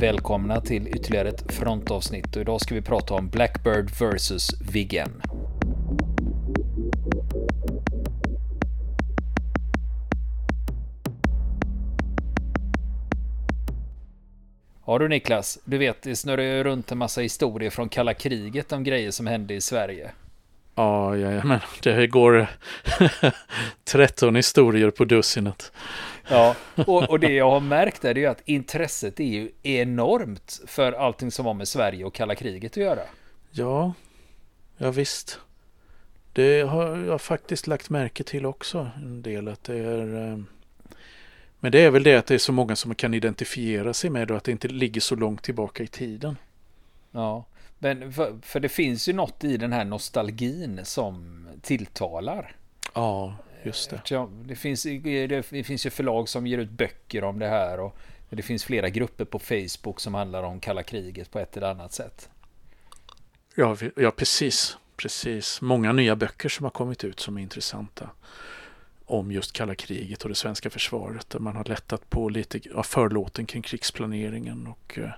Välkomna till ytterligare ett frontavsnitt och idag ska vi prata om Blackbird vs Viggen. Ja du Niklas, du vet det snurrar ju runt en massa historier från kalla kriget om grejer som hände i Sverige. Ja, ja, men det går 13 historier på dussinet. Ja, och, och det jag har märkt är ju att intresset är ju enormt för allting som har med Sverige och kalla kriget att göra. Ja, ja visst. Det har jag faktiskt lagt märke till också en del att det är eh, men det är väl det att det är så många som kan identifiera sig med och att det inte ligger så långt tillbaka i tiden. Ja, men för, för det finns ju något i den här nostalgin som tilltalar. Ja, just det. Det finns, det finns ju förlag som ger ut böcker om det här och det finns flera grupper på Facebook som handlar om kalla kriget på ett eller annat sätt. Ja, ja precis. Precis. Många nya böcker som har kommit ut som är intressanta om just kalla kriget och det svenska försvaret. Där man har lättat på lite av förlåten kring krigsplaneringen och, eh,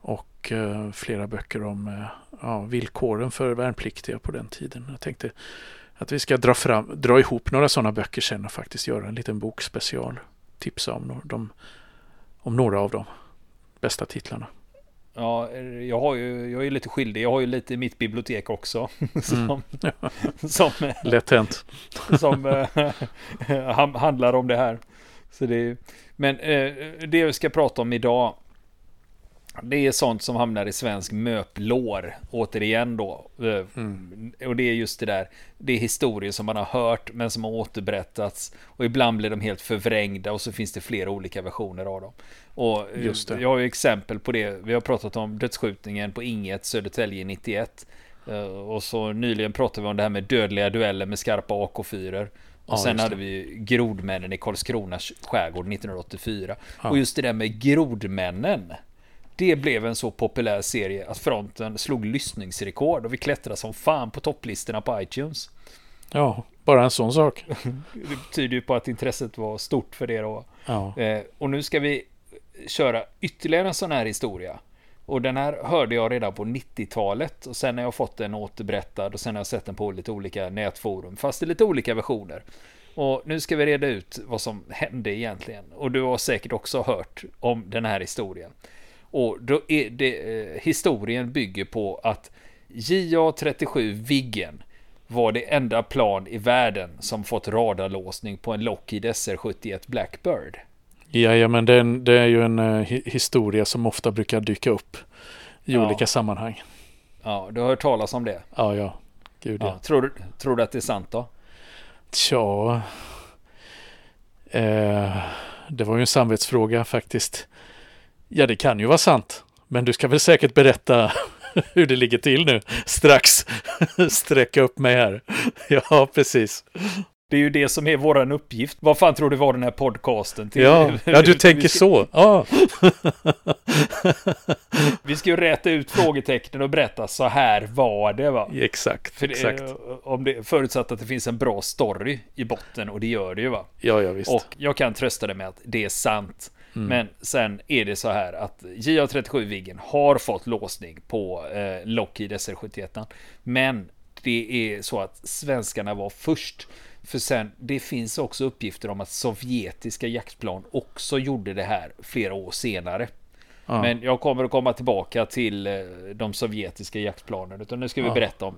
och eh, flera böcker om eh, ja, villkoren för värnpliktiga på den tiden. Jag tänkte att vi ska dra, fram, dra ihop några sådana böcker sen och faktiskt göra en liten bokspecial. Tipsa om, de, om några av de bästa titlarna. Ja, jag, har ju, jag är lite skyldig. Jag har ju lite i mitt bibliotek också. som, mm. som, Lätt hänt. som äh, handlar om det här. Så det, men äh, det vi ska prata om idag det är sånt som hamnar i svensk möplår, återigen då. Eh, mm. Och det är just det där, det är historier som man har hört men som har återberättats. Och ibland blir de helt förvrängda och så finns det flera olika versioner av dem. Och just det. jag har ju exempel på det, vi har pratat om dödsskjutningen på Inget, Södertälje 91. Eh, och så nyligen pratade vi om det här med dödliga dueller med skarpa AK4. Och ja, sen hade vi grodmännen i Karlskrona skärgård 1984. Ja. Och just det där med grodmännen. Det blev en så populär serie att fronten slog lyssningsrekord och vi klättrade som fan på topplistorna på iTunes. Ja, bara en sån sak. det betyder ju på att intresset var stort för det då. Ja. Eh, och nu ska vi köra ytterligare en sån här historia. Och den här hörde jag redan på 90-talet och sen har jag fått den återberättad och sen har jag sett den på lite olika nätforum, fast i lite olika versioner. Och nu ska vi reda ut vad som hände egentligen. Och du har säkert också hört om den här historien. Och då är det, eh, historien bygger på att JA-37 Viggen var det enda plan i världen som fått radarlåsning på en Lockheed SR-71 Blackbird. Ja, men det är, det är ju en uh, historia som ofta brukar dyka upp i ja. olika sammanhang. Ja, du har hört talas om det? Ja, ja. Gud, ja. ja. Tror, tror du att det är sant då? Tja, eh, det var ju en samvetsfråga faktiskt. Ja, det kan ju vara sant. Men du ska väl säkert berätta hur det ligger till nu strax. Sträcka upp mig här. Ja, precis. Det är ju det som är våran uppgift. Vad fan tror du var den här podcasten till? Ja, ja du tänker ska... så. Ja. vi ska ju räta ut frågetecknen och berätta så här var det va? Exakt, För det, exakt. Om det, förutsatt att det finns en bra story i botten och det gör det ju va? Ja, ja visst. Och jag kan trösta dig med att det är sant. Mm. Men sen är det så här att JA37 Viggen har fått låsning på eh, Lockheed SR71. Men det är så att svenskarna var först. För sen, det finns också uppgifter om att sovjetiska jaktplan också gjorde det här flera år senare. Ja. Men jag kommer att komma tillbaka till eh, de sovjetiska jaktplanen. Utan nu ska vi ja. berätta om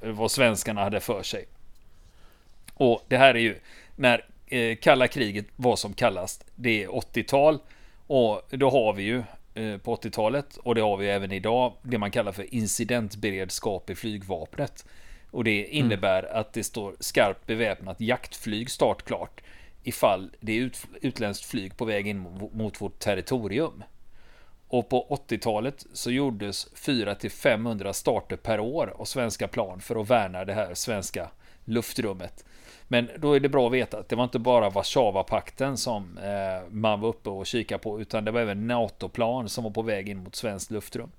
eh, vad svenskarna hade för sig. Och det här är ju när eh, kalla kriget var som kallast. Det är 80-tal och då har vi ju eh, på 80-talet och det har vi även idag det man kallar för incidentberedskap i flygvapnet. Och det mm. innebär mm. att det står skarpt beväpnat jaktflyg startklart ifall det är ut, utländskt flyg på väg in mot vårt territorium. Och på 80-talet så gjordes 400-500 starter per år av svenska plan för att värna det här svenska luftrummet. Men då är det bra att veta att det var inte bara Warszawapakten som eh, man var uppe och kikade på, utan det var även NATO-plan som var på väg in mot svenskt luftrum.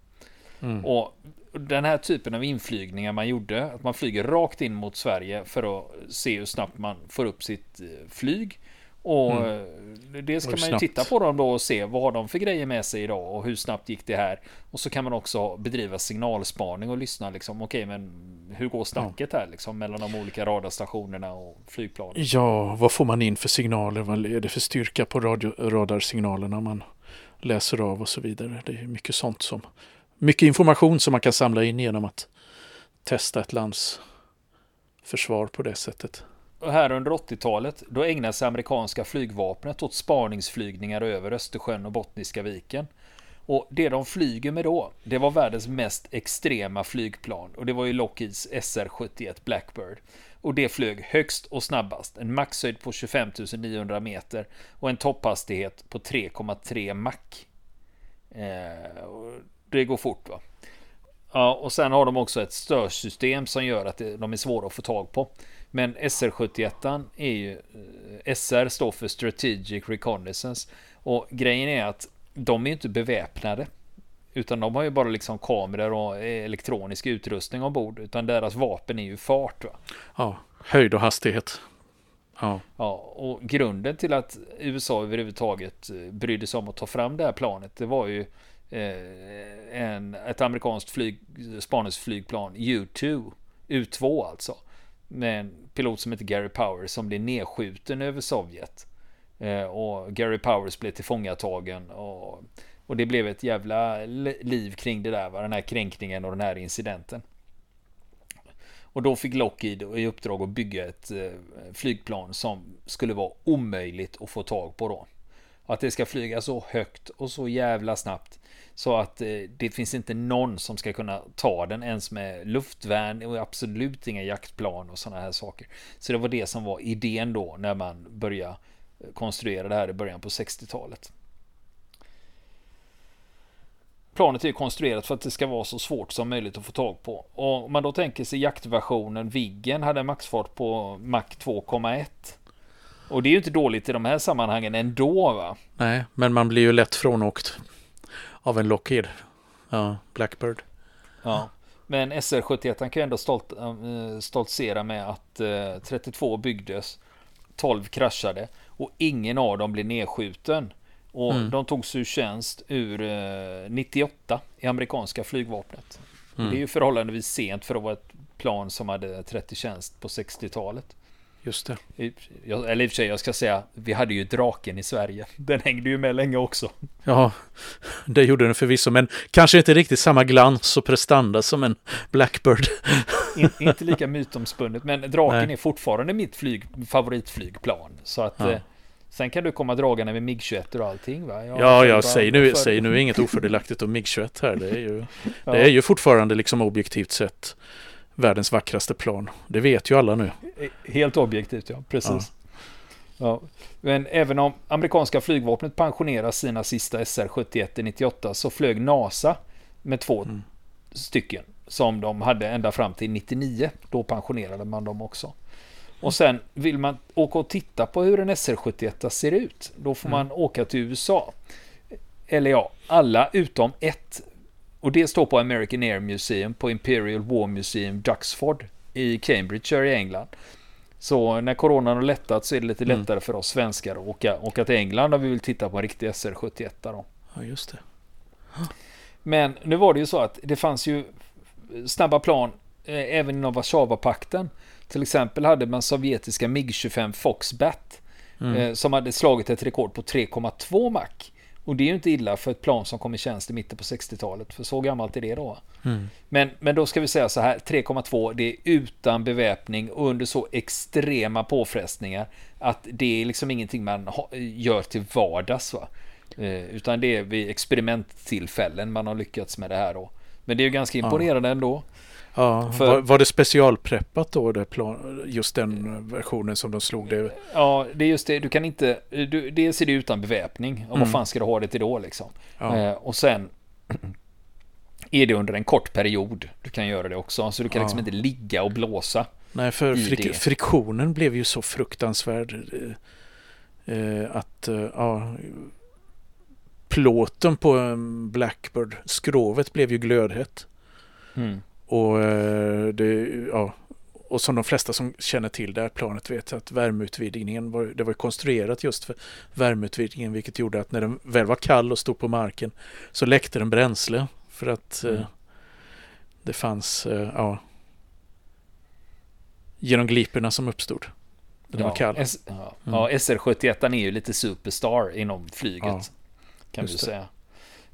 Mm. Och den här typen av inflygningar man gjorde, att man flyger rakt in mot Sverige för att se hur snabbt man får upp sitt eh, flyg Och mm. det ska man ju titta på dem då och se vad har de för grejer med sig idag och hur snabbt gick det här. Och så kan man också bedriva signalspaning och lyssna liksom. Okej, men hur går snacket här liksom mellan de olika radarstationerna och flygplanen? Ja, vad får man in för signaler? Vad är det för styrka på radio, radarsignalerna man läser av och så vidare? Det är mycket sånt som mycket information som man kan samla in genom att testa ett lands försvar på det sättet. Och här under 80-talet, då ägnade sig amerikanska flygvapnet åt spaningsflygningar över Östersjön och Bottniska viken. Och det de flyger med då, det var världens mest extrema flygplan och det var ju Lockheeds SR-71 Blackbird. Och det flög högst och snabbast, en maxhöjd på 25 900 meter och en topphastighet på 3,3 Mach. Eh, det går fort va. Ja, och sen har de också ett störsystem som gör att de är svåra att få tag på. Men SR71 är ju eh, SR står för Strategic Reconnaissance och grejen är att de är inte beväpnade utan de har ju bara liksom kameror och elektronisk utrustning ombord utan deras vapen är ju fart. Va? Ja, höjd och hastighet. Ja. ja, och grunden till att USA överhuvudtaget eh, brydde sig om att ta fram det här planet, det var ju eh, en, ett amerikanskt flyg, spaningsflygplan, U2, U2 alltså med en pilot som heter Gary Powers som blir nedskjuten över Sovjet. Eh, och Gary Powers blev tillfångatagen och, och det blev ett jävla liv kring det där, va? den här kränkningen och den här incidenten. Och då fick Lockheed i uppdrag att bygga ett eh, flygplan som skulle vara omöjligt att få tag på då. Att det ska flyga så högt och så jävla snabbt så att eh, det finns inte någon som ska kunna ta den ens med luftvärn och absolut inga jaktplan och sådana här saker. Så det var det som var idén då när man började konstruera det här i början på 60-talet. Planet är konstruerat för att det ska vara så svårt som möjligt att få tag på. Och om man då tänker sig jaktversionen Viggen hade en maxfart på Mach 2,1. Och det är ju inte dåligt i de här sammanhangen ändå va? Nej, men man blir ju lätt frånåkt av en Lockheed. Ja, Blackbird. Ja, men SR71 kan ju ändå stolt, äh, stoltsera med att äh, 32 byggdes, 12 kraschade och ingen av dem blev nedskjuten. Och mm. de togs ur tjänst ur äh, 98 i amerikanska flygvapnet. Mm. Det är ju förhållandevis sent för att vara ett plan som hade 30 tjänst på 60-talet. Just det. Jag, eller i och för sig, jag ska säga, vi hade ju draken i Sverige. Den hängde ju med länge också. Ja, det gjorde den förvisso, men kanske inte riktigt samma glans och prestanda som en Blackbird. In, inte lika mytomspunnet, men draken Nej. är fortfarande mitt flyg, favoritflygplan. Så att... Ja. Eh, sen kan du komma dragande med MIG-21 och allting va? Jag ja, ja, säg nu, säg nu inget ofördelaktigt om MIG-21 här. Det är ju, ja. det är ju fortfarande liksom objektivt sett världens vackraste plan. Det vet ju alla nu. Helt objektivt, ja. Precis. Ja. ja. Men även om amerikanska flygvapnet pensionerar sina sista SR-71 i 98 så flög NASA med två mm. stycken som de hade ända fram till 99. Då pensionerade man dem också. Och sen vill man åka och titta på hur en SR-71 ser ut. Då får mm. man åka till USA. Eller ja, alla utom ett och det står på American Air Museum på Imperial War Museum Duxford i Cambridgeshire i England. Så när coronan har lättat så är det lite mm. lättare för oss svenskar att åka, åka till England om vi vill titta på en riktig SR-71 då. Ja, just det. Men nu var det ju så att det fanns ju snabba plan eh, även inom Warszawapakten. Till exempel hade man sovjetiska MiG-25 Foxbat mm. eh, som hade slagit ett rekord på 3,2 Mach. Och det är ju inte illa för ett plan som kom i tjänst i mitten på 60-talet. För så gammalt är det då. Mm. Men, men då ska vi säga så här, 3,2 det är utan beväpning och under så extrema påfrestningar att det är liksom ingenting man gör till vardags. Va? Eh, utan det är vid experimenttillfällen man har lyckats med det här då. Men det är ju ganska imponerande ja. ändå. Ja, för, var, var, det specialpreppat då, det plan, just den versionen som de slog det? Ja, det är just det. Du kan inte, du, dels är det utan beväpning. Och mm. vad fan ska du ha det till då liksom? Ja. Eh, och sen är det under en kort period du kan göra det också. Så du kan ja. liksom inte ligga och blåsa. Nej, för frik friktionen blev ju så fruktansvärd. Eh, eh att, eh, ja, plåten på en Blackbird, skrovet blev ju glödhett. Mm. Och, eh, det, ja, och som de flesta som känner till det här planet vet att värmeutvidgningen var, det var konstruerat just för värmeutvidgningen vilket gjorde att när den väl var kall och stod på marken så läckte den bränsle för att mm. eh, det fanns eh, ja, genom gliporna som uppstod. Den ja, var kall. S ja. Mm. ja, SR71 är ju lite superstar inom flyget. Ja, kan vi säga.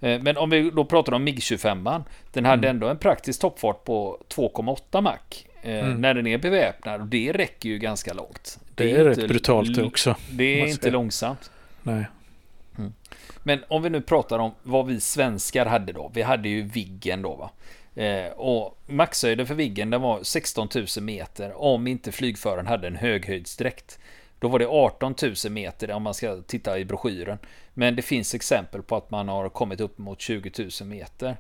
Eh, men om vi då pratar om MIG-25, den hade mm. ändå en praktisk toppfart på 2,8 Mach. Eh, mm. När den är beväpnad och det räcker ju ganska långt. Det, det är, är rätt brutalt det också. Det är inte långsamt. Nej. Mm. Men om vi nu pratar om vad vi svenskar hade då. Vi hade ju Viggen då va. Eh, och maxhöjden för Viggen den var 16 000 meter om inte flygföraren hade en höghöjdsdräkt. Då var det 18 000 meter om man ska titta i broschyren. Men det finns exempel på att man har kommit upp mot 20 000 meter.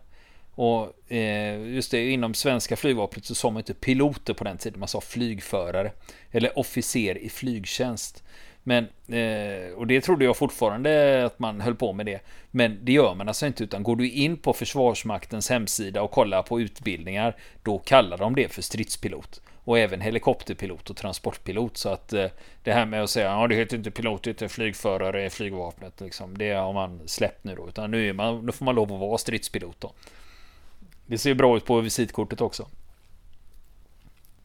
Och eh, just det, inom svenska flygvapnet så sa man inte piloter på den tiden, man sa flygförare. Eller officer i flygtjänst. Men, eh, och det trodde jag fortfarande att man höll på med det. Men det gör man alltså inte, utan går du in på Försvarsmaktens hemsida och kollar på utbildningar, då kallar de det för stridspilot. Och även helikopterpilot och transportpilot. Så att eh, det här med att säga ja det heter inte pilot, det heter flygförare i flygvapnet. Liksom, det har man släppt nu då. Utan nu, är man, nu får man lov att vara stridspilot då. Det ser bra ut på visitkortet också.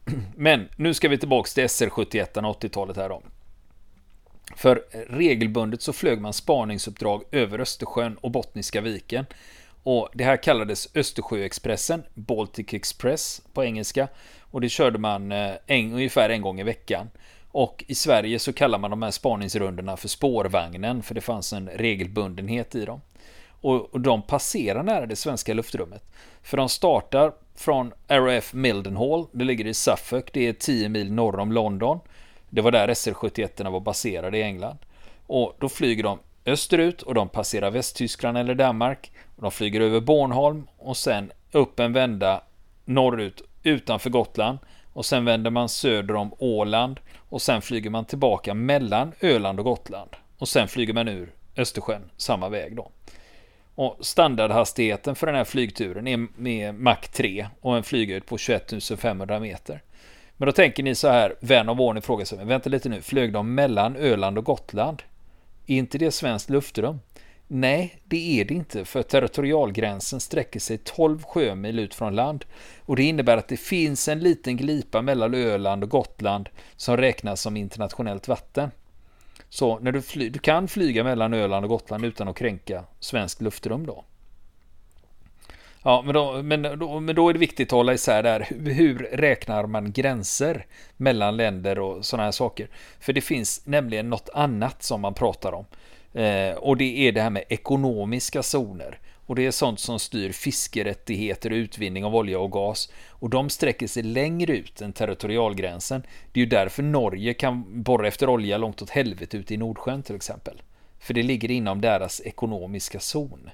Men nu ska vi tillbaks till SR-71 80-talet här då. För regelbundet så flög man spaningsuppdrag över Östersjön och Bottniska viken. Och det här kallades Östersjöexpressen, Baltic Express på engelska. Och det körde man eh, en, ungefär en gång i veckan. Och i Sverige så kallar man de här spaningsrundorna för spårvagnen, för det fanns en regelbundenhet i dem. Och, och de passerar nära det svenska luftrummet. För de startar från RAF Mildenhall, det ligger i Suffolk, det är 10 mil norr om London. Det var där SR-71 var baserade i England. Och då flyger de österut och de passerar Västtyskland eller Danmark. Och de flyger över Bornholm och sen upp en vända norrut utanför Gotland. Och sen vänder man söder om Åland och sen flyger man tillbaka mellan Öland och Gotland. Och sen flyger man ur Östersjön samma väg då. Och standardhastigheten för den här flygturen är med Mach 3 och en flyghöjd på 21 500 meter. Men då tänker ni så här, vän av ordning frågar sig, vänta lite nu, flög de mellan Öland och Gotland? Är inte det svenskt luftrum? Nej, det är det inte, för territorialgränsen sträcker sig 12 sjömil ut från land. Och det innebär att det finns en liten glipa mellan Öland och Gotland som räknas som internationellt vatten. Så när du, fly, du kan flyga mellan Öland och Gotland utan att kränka svenskt luftrum då. Ja, men då, men, då, men då är det viktigt att hålla isär där. Hur, hur räknar man gränser mellan länder och sådana här saker? För det finns nämligen något annat som man pratar om. Eh, och det är det här med ekonomiska zoner. Och det är sånt som styr fiskerättigheter och utvinning av olja och gas. Och de sträcker sig längre ut än territorialgränsen. Det är ju därför Norge kan borra efter olja långt åt helvete ute i Nordsjön till exempel. För det ligger inom deras ekonomiska zon.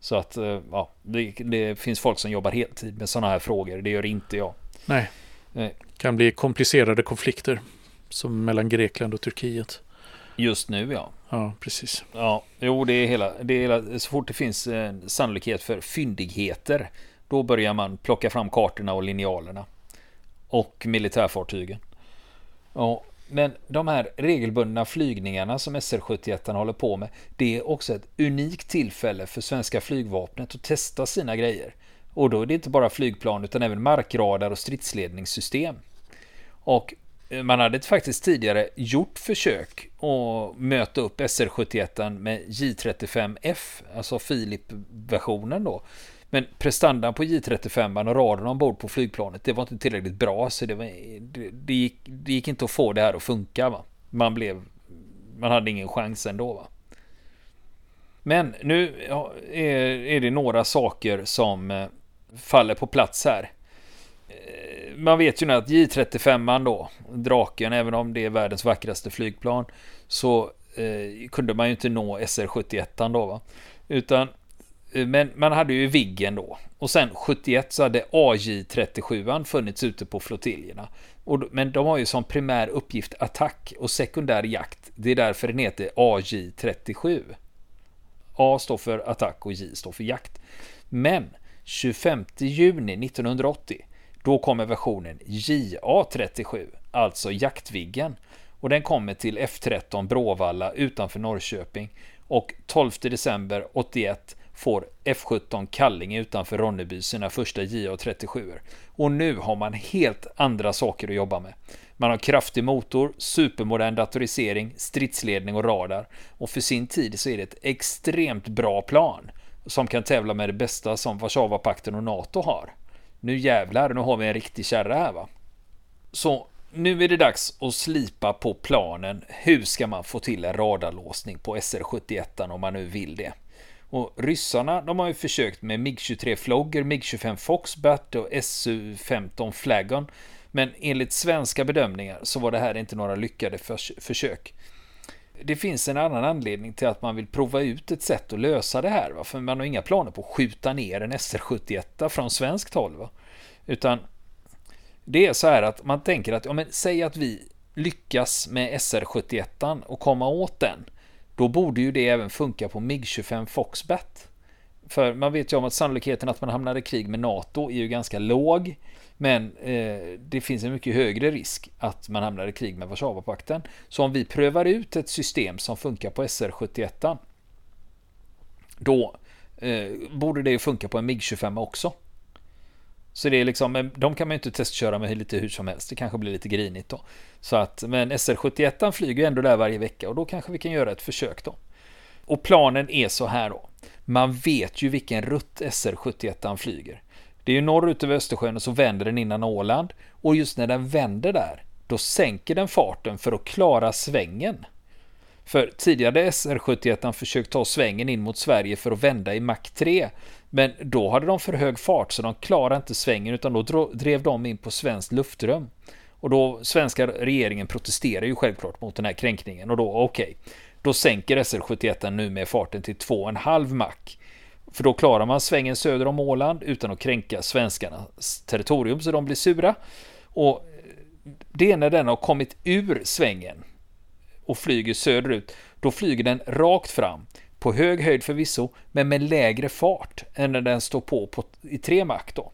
Så att eh, ja, det, det finns folk som jobbar heltid med sådana här frågor. Det gör inte jag. Nej. Det eh. kan bli komplicerade konflikter. Som mellan Grekland och Turkiet. Just nu ja. Ja, precis. Ja, jo det är hela, det är hela så fort det finns en sannolikhet för fyndigheter. Då börjar man plocka fram kartorna och linjalerna. Och militärfartygen. Ja, men de här regelbundna flygningarna som SR-71 håller på med, det är också ett unikt tillfälle för svenska flygvapnet att testa sina grejer. Och då är det inte bara flygplan utan även markradar och stridsledningssystem. Och eh, man hade faktiskt tidigare gjort försök att möta upp SR-71 med J35F, alltså Filip-versionen då. Men prestandan på J35 och raden ombord på flygplanet, det var inte tillräckligt bra. Så det, var, det, det, gick, det gick inte att få det här att funka. Va? Man blev... Man hade ingen chans ändå. Va? Men nu är, är det några saker som eh, faller på plats här. Man vet ju nu att J35 då, draken, även om det är världens vackraste flygplan, så eh, kunde man ju inte nå SR-71 då. Va? Utan Eh, men man hade ju Viggen då. Och sen 71 så hade AJ37 funnits ute på flottiljerna. Och, men de har ju som primär uppgift attack och sekundär jakt. Det är därför den heter AJ37. A står för attack och J står för jakt. Men 25 juni 1980 då kommer versionen JA37, alltså Jaktviggen. Och den kommer till F13 Bråvalla utanför Norrköping. Och 12 december 81 får F17 Kallinge utanför Ronneby sina första JA37. Och nu har man helt andra saker att jobba med. Man har kraftig motor, supermodern datorisering, stridsledning och radar. Och för sin tid så är det ett extremt bra plan som kan tävla med det bästa som Warszawapakten och NATO har. Nu jävlar, nu har vi en riktig kärra här va. Så nu är det dags att slipa på planen. Hur ska man få till en radarlåsning på SR-71 om man nu vill det? Och ryssarna, de har ju försökt med MiG-23 Flogger, MiG-25 Foxbat och Su-15 Flagon. Men enligt svenska bedömningar så var det här inte några lyckade försök. Det finns en annan anledning till att man vill prova ut ett sätt att lösa det här. Va? För man har inga planer på att skjuta ner en SR-71 från svenskt håll. Va? Utan det är så här att man tänker att, ja men säg att vi lyckas med SR-71 och komma åt den. Då borde ju det även funka på MiG-25 Foxbat. För man vet ju om att sannolikheten att man hamnar i krig med NATO är ju ganska låg. Men eh, det finns en mycket högre risk att man hamnar i krig med Warszawapakten. Så om vi prövar ut ett system som funkar på SR-71 då eh, borde det funka på en MiG-25 också. Så det är liksom, eh, de kan man ju inte testköra med lite hur som helst. Det kanske blir lite grinigt då. Så att, men SR-71 flyger ändå där varje vecka och då kanske vi kan göra ett försök då. Och planen är så här då. Man vet ju vilken rutt SR-71 flyger. Det är ju norrut över Östersjön och så vänder den innan Åland. Och just när den vänder där, då sänker den farten för att klara svängen. För tidigare SR-71 försökt ta svängen in mot Sverige för att vända i Mach 3. Men då hade de för hög fart så de klarade inte svängen utan då drev de in på svenskt luftrum. Och då svenska regeringen protesterar ju självklart mot den här kränkningen och då okej, okay, då sänker SR71 nu med farten till 2,5 Mach. För då klarar man svängen söder om Åland utan att kränka svenskarnas territorium så de blir sura. Och det är när den har kommit ur svängen och flyger söderut, då flyger den rakt fram på hög höjd förvisso, men med lägre fart än när den står på, på i tre makt då.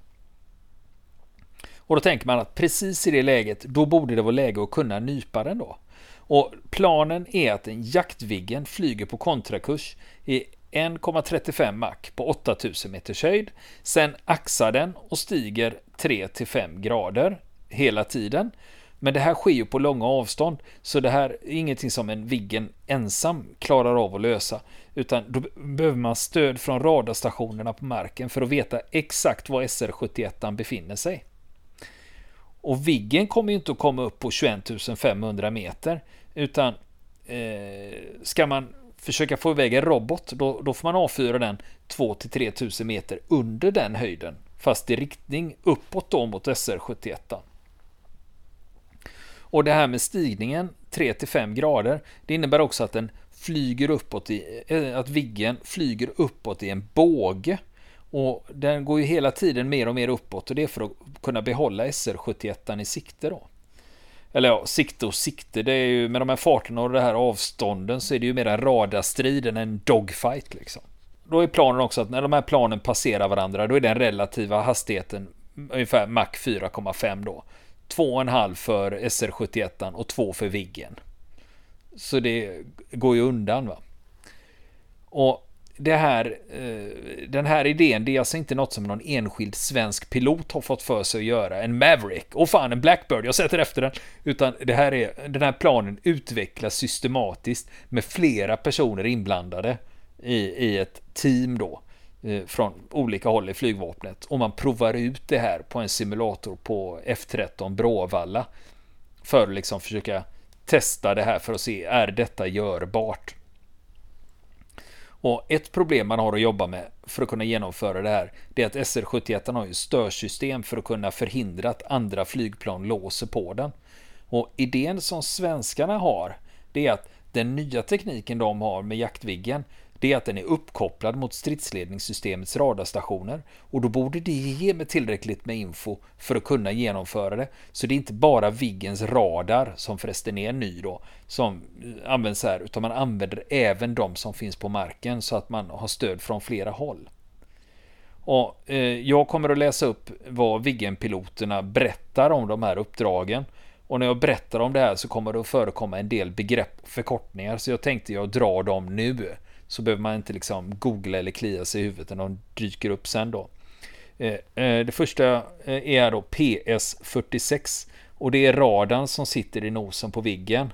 Och då tänker man att precis i det läget, då borde det vara läge att kunna nypa den då. Och planen är att en Jaktviggen flyger på kontrakurs i 1,35 Mach på 8000 meters höjd. Sen axar den och stiger 3-5 grader hela tiden. Men det här sker ju på långa avstånd, så det här är ingenting som en Viggen ensam klarar av att lösa, utan då behöver man stöd från radarstationerna på marken för att veta exakt var SR-71 befinner sig. Och Viggen kommer ju inte att komma upp på 21 500 meter, utan eh, ska man försöka få iväg en robot, då, då får man avfyra den 2-3 tusen meter under den höjden, fast i riktning uppåt då mot SR-71. Och det här med stigningen 3 till 5 grader, det innebär också att den flyger uppåt i, eh, att Viggen flyger uppåt i en båge. Och den går ju hela tiden mer och mer uppåt och det är för att kunna behålla SR-71 i sikte då. Eller ja, sikte och sikte, det är ju med de här farterna och det här avstånden så är det ju mera radarstrid än en dogfight liksom. Då är planen också att när de här planen passerar varandra, då är den relativa hastigheten ungefär Mach 4,5 då. 2,5 för SR71 och 2 för Viggen. Så det går ju undan va. Och det här, eh, den här idén, det är alltså inte något som någon enskild svensk pilot har fått för sig att göra. En Maverick, och fan en Blackbird, jag sätter efter den. Utan det här är, den här planen utvecklas systematiskt med flera personer inblandade i, i ett team då. Eh, från olika håll i flygvapnet och man provar ut det här på en simulator på F13 Bråvalla för att liksom försöka testa det här för att se är detta görbart. Och ett problem man har att jobba med för att kunna genomföra det här det är att SR71 har ju störsystem för att kunna förhindra att andra flygplan låser på den. Och idén som svenskarna har det är att den nya tekniken de har med Jaktviggen det är att den är uppkopplad mot stridsledningssystemets radarstationer och då borde det ge mig tillräckligt med info för att kunna genomföra det. Så det är inte bara Viggens radar, som förresten är ny då, som eh, används här, utan man använder även de som finns på marken så att man har stöd från flera håll. Och eh, jag kommer att läsa upp vad Viggenpiloterna berättar om de här uppdragen. Och när jag berättar om det här så kommer det att förekomma en del begrepp och förkortningar. Så jag tänkte jag drar dem nu. Så behöver man inte liksom googla eller klia sig i huvudet när de dyker upp sen då. Eh, eh, det första eh, är då PS46. Och det är radarn som sitter i nosen på Viggen.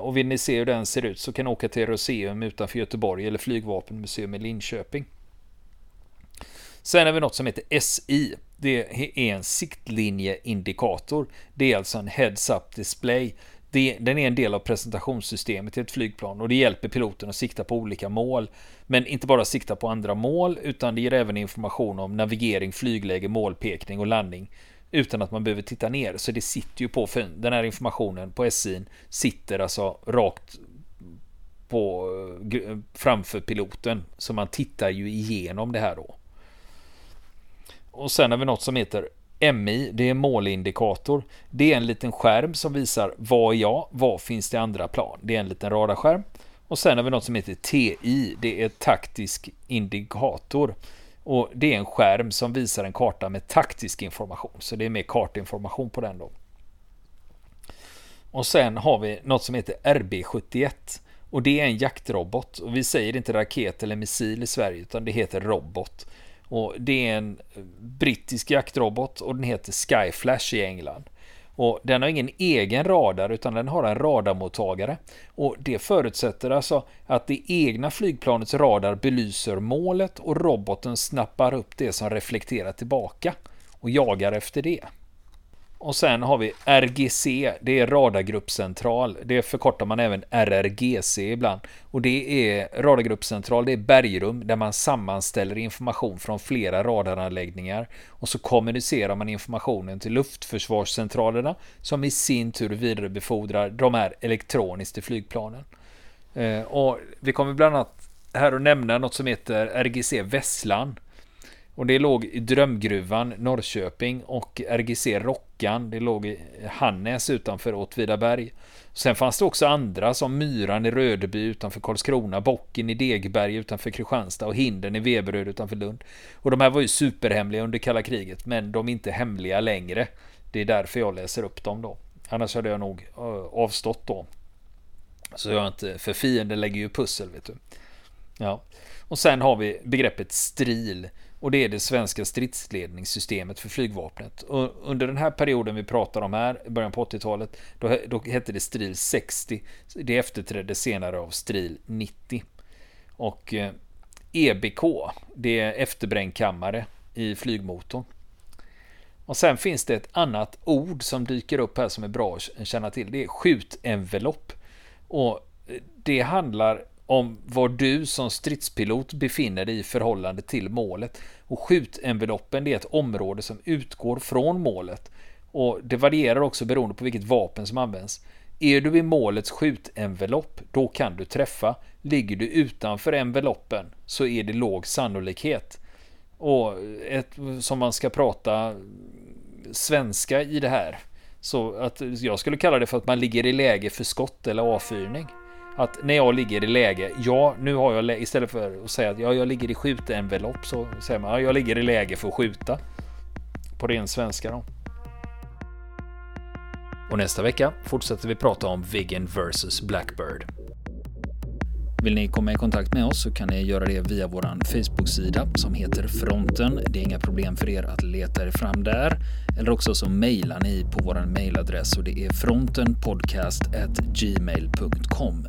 Och vill ni se hur den ser ut så kan ni åka till Roseum utanför Göteborg eller Flygvapenmuseum i Linköping. Sen har vi något som heter SI. Det är en siktlinjeindikator. Det är alltså en heads-up display den är en del av presentationssystemet i ett flygplan och det hjälper piloten att sikta på olika mål. Men inte bara sikta på andra mål utan det ger även information om navigering, flygläge, målpekning och landning utan att man behöver titta ner. Så det sitter ju på, den här informationen på SI sitter alltså rakt på, framför piloten. Så man tittar ju igenom det här då. Och sen har vi något som heter MI, det är målindikator. Det är en liten skärm som visar vad är jag, vad finns det i andra plan. Det är en liten radarskärm. Och sen har vi något som heter TI, det är taktisk indikator. Och det är en skärm som visar en karta med taktisk information. Så det är mer kartinformation på den då. Och sen har vi något som heter RB71. Och det är en jaktrobot. Och vi säger inte raket eller missil i Sverige utan det heter robot. Och det är en brittisk jaktrobot och den heter Skyflash i England. Och den har ingen egen radar utan den har en radarmottagare. Och det förutsätter alltså att det egna flygplanets radar belyser målet och roboten snappar upp det som reflekterar tillbaka och jagar efter det. Och sen har vi RGC, det är radargruppcentral. Det förkortar man även RRGC ibland. Och det är radargruppcentral, det är bergrum där man sammanställer information från flera radaranläggningar. Och så kommunicerar man informationen till luftförsvarscentralerna som i sin tur vidarebefordrar de här elektroniskt till flygplanen. Eh, och vi kommer bland annat här att nämna något som heter RGC Vesslan. Och det låg i Drömgruvan, Norrköping och RGC Rockan, det låg i Hannäs utanför Åtvidaberg. Sen fanns det också andra som Myran i Rödeby utanför Karlskrona, Bocken i Degberg utanför Kristianstad och Hinden i Veberöd utanför Lund. Och de här var ju superhemliga under kalla kriget, men de är inte hemliga längre. Det är därför jag läser upp dem då. Annars hade jag nog eh, avstått då. Så jag inte, för fienden lägger ju pussel vet du. Ja. Och sen har vi begreppet stril. Och det är det svenska stridsledningssystemet för flygvapnet. Och under den här perioden vi pratar om här, början på 80-talet, då, då hette det Stril 60. Det efterträdde senare av Stril 90. Och eh, EBK, det är efterbrännkammare i flygmotorn. Och sen finns det ett annat ord som dyker upp här som är bra att känna till. Det är skjutenvelopp. Och eh, det handlar om var du som stridspilot befinner dig i förhållande till målet. Och skjutenveloppen det är ett område som utgår från målet. Och det varierar också beroende på vilket vapen som används. Är du i målets skjutenvelopp, då kan du träffa. Ligger du utanför enveloppen så är det låg sannolikhet. Och ett, som man ska prata svenska i det här. Så att jag skulle kalla det för att man ligger i läge för skott eller avfyrning. Att när jag ligger i läge, ja nu har jag istället för att säga att ja, jag ligger i skjutenvelopp så säger man ja, jag ligger i läge för att skjuta. På ren svenska då. Och nästa vecka fortsätter vi prata om Viggen vs Blackbird. Vill ni komma i kontakt med oss så kan ni göra det via vår Facebook-sida som heter Fronten. Det är inga problem för er att leta er fram där. Eller också så mejlar ni på vår mejladress och det är frontenpodcast@gmail.com.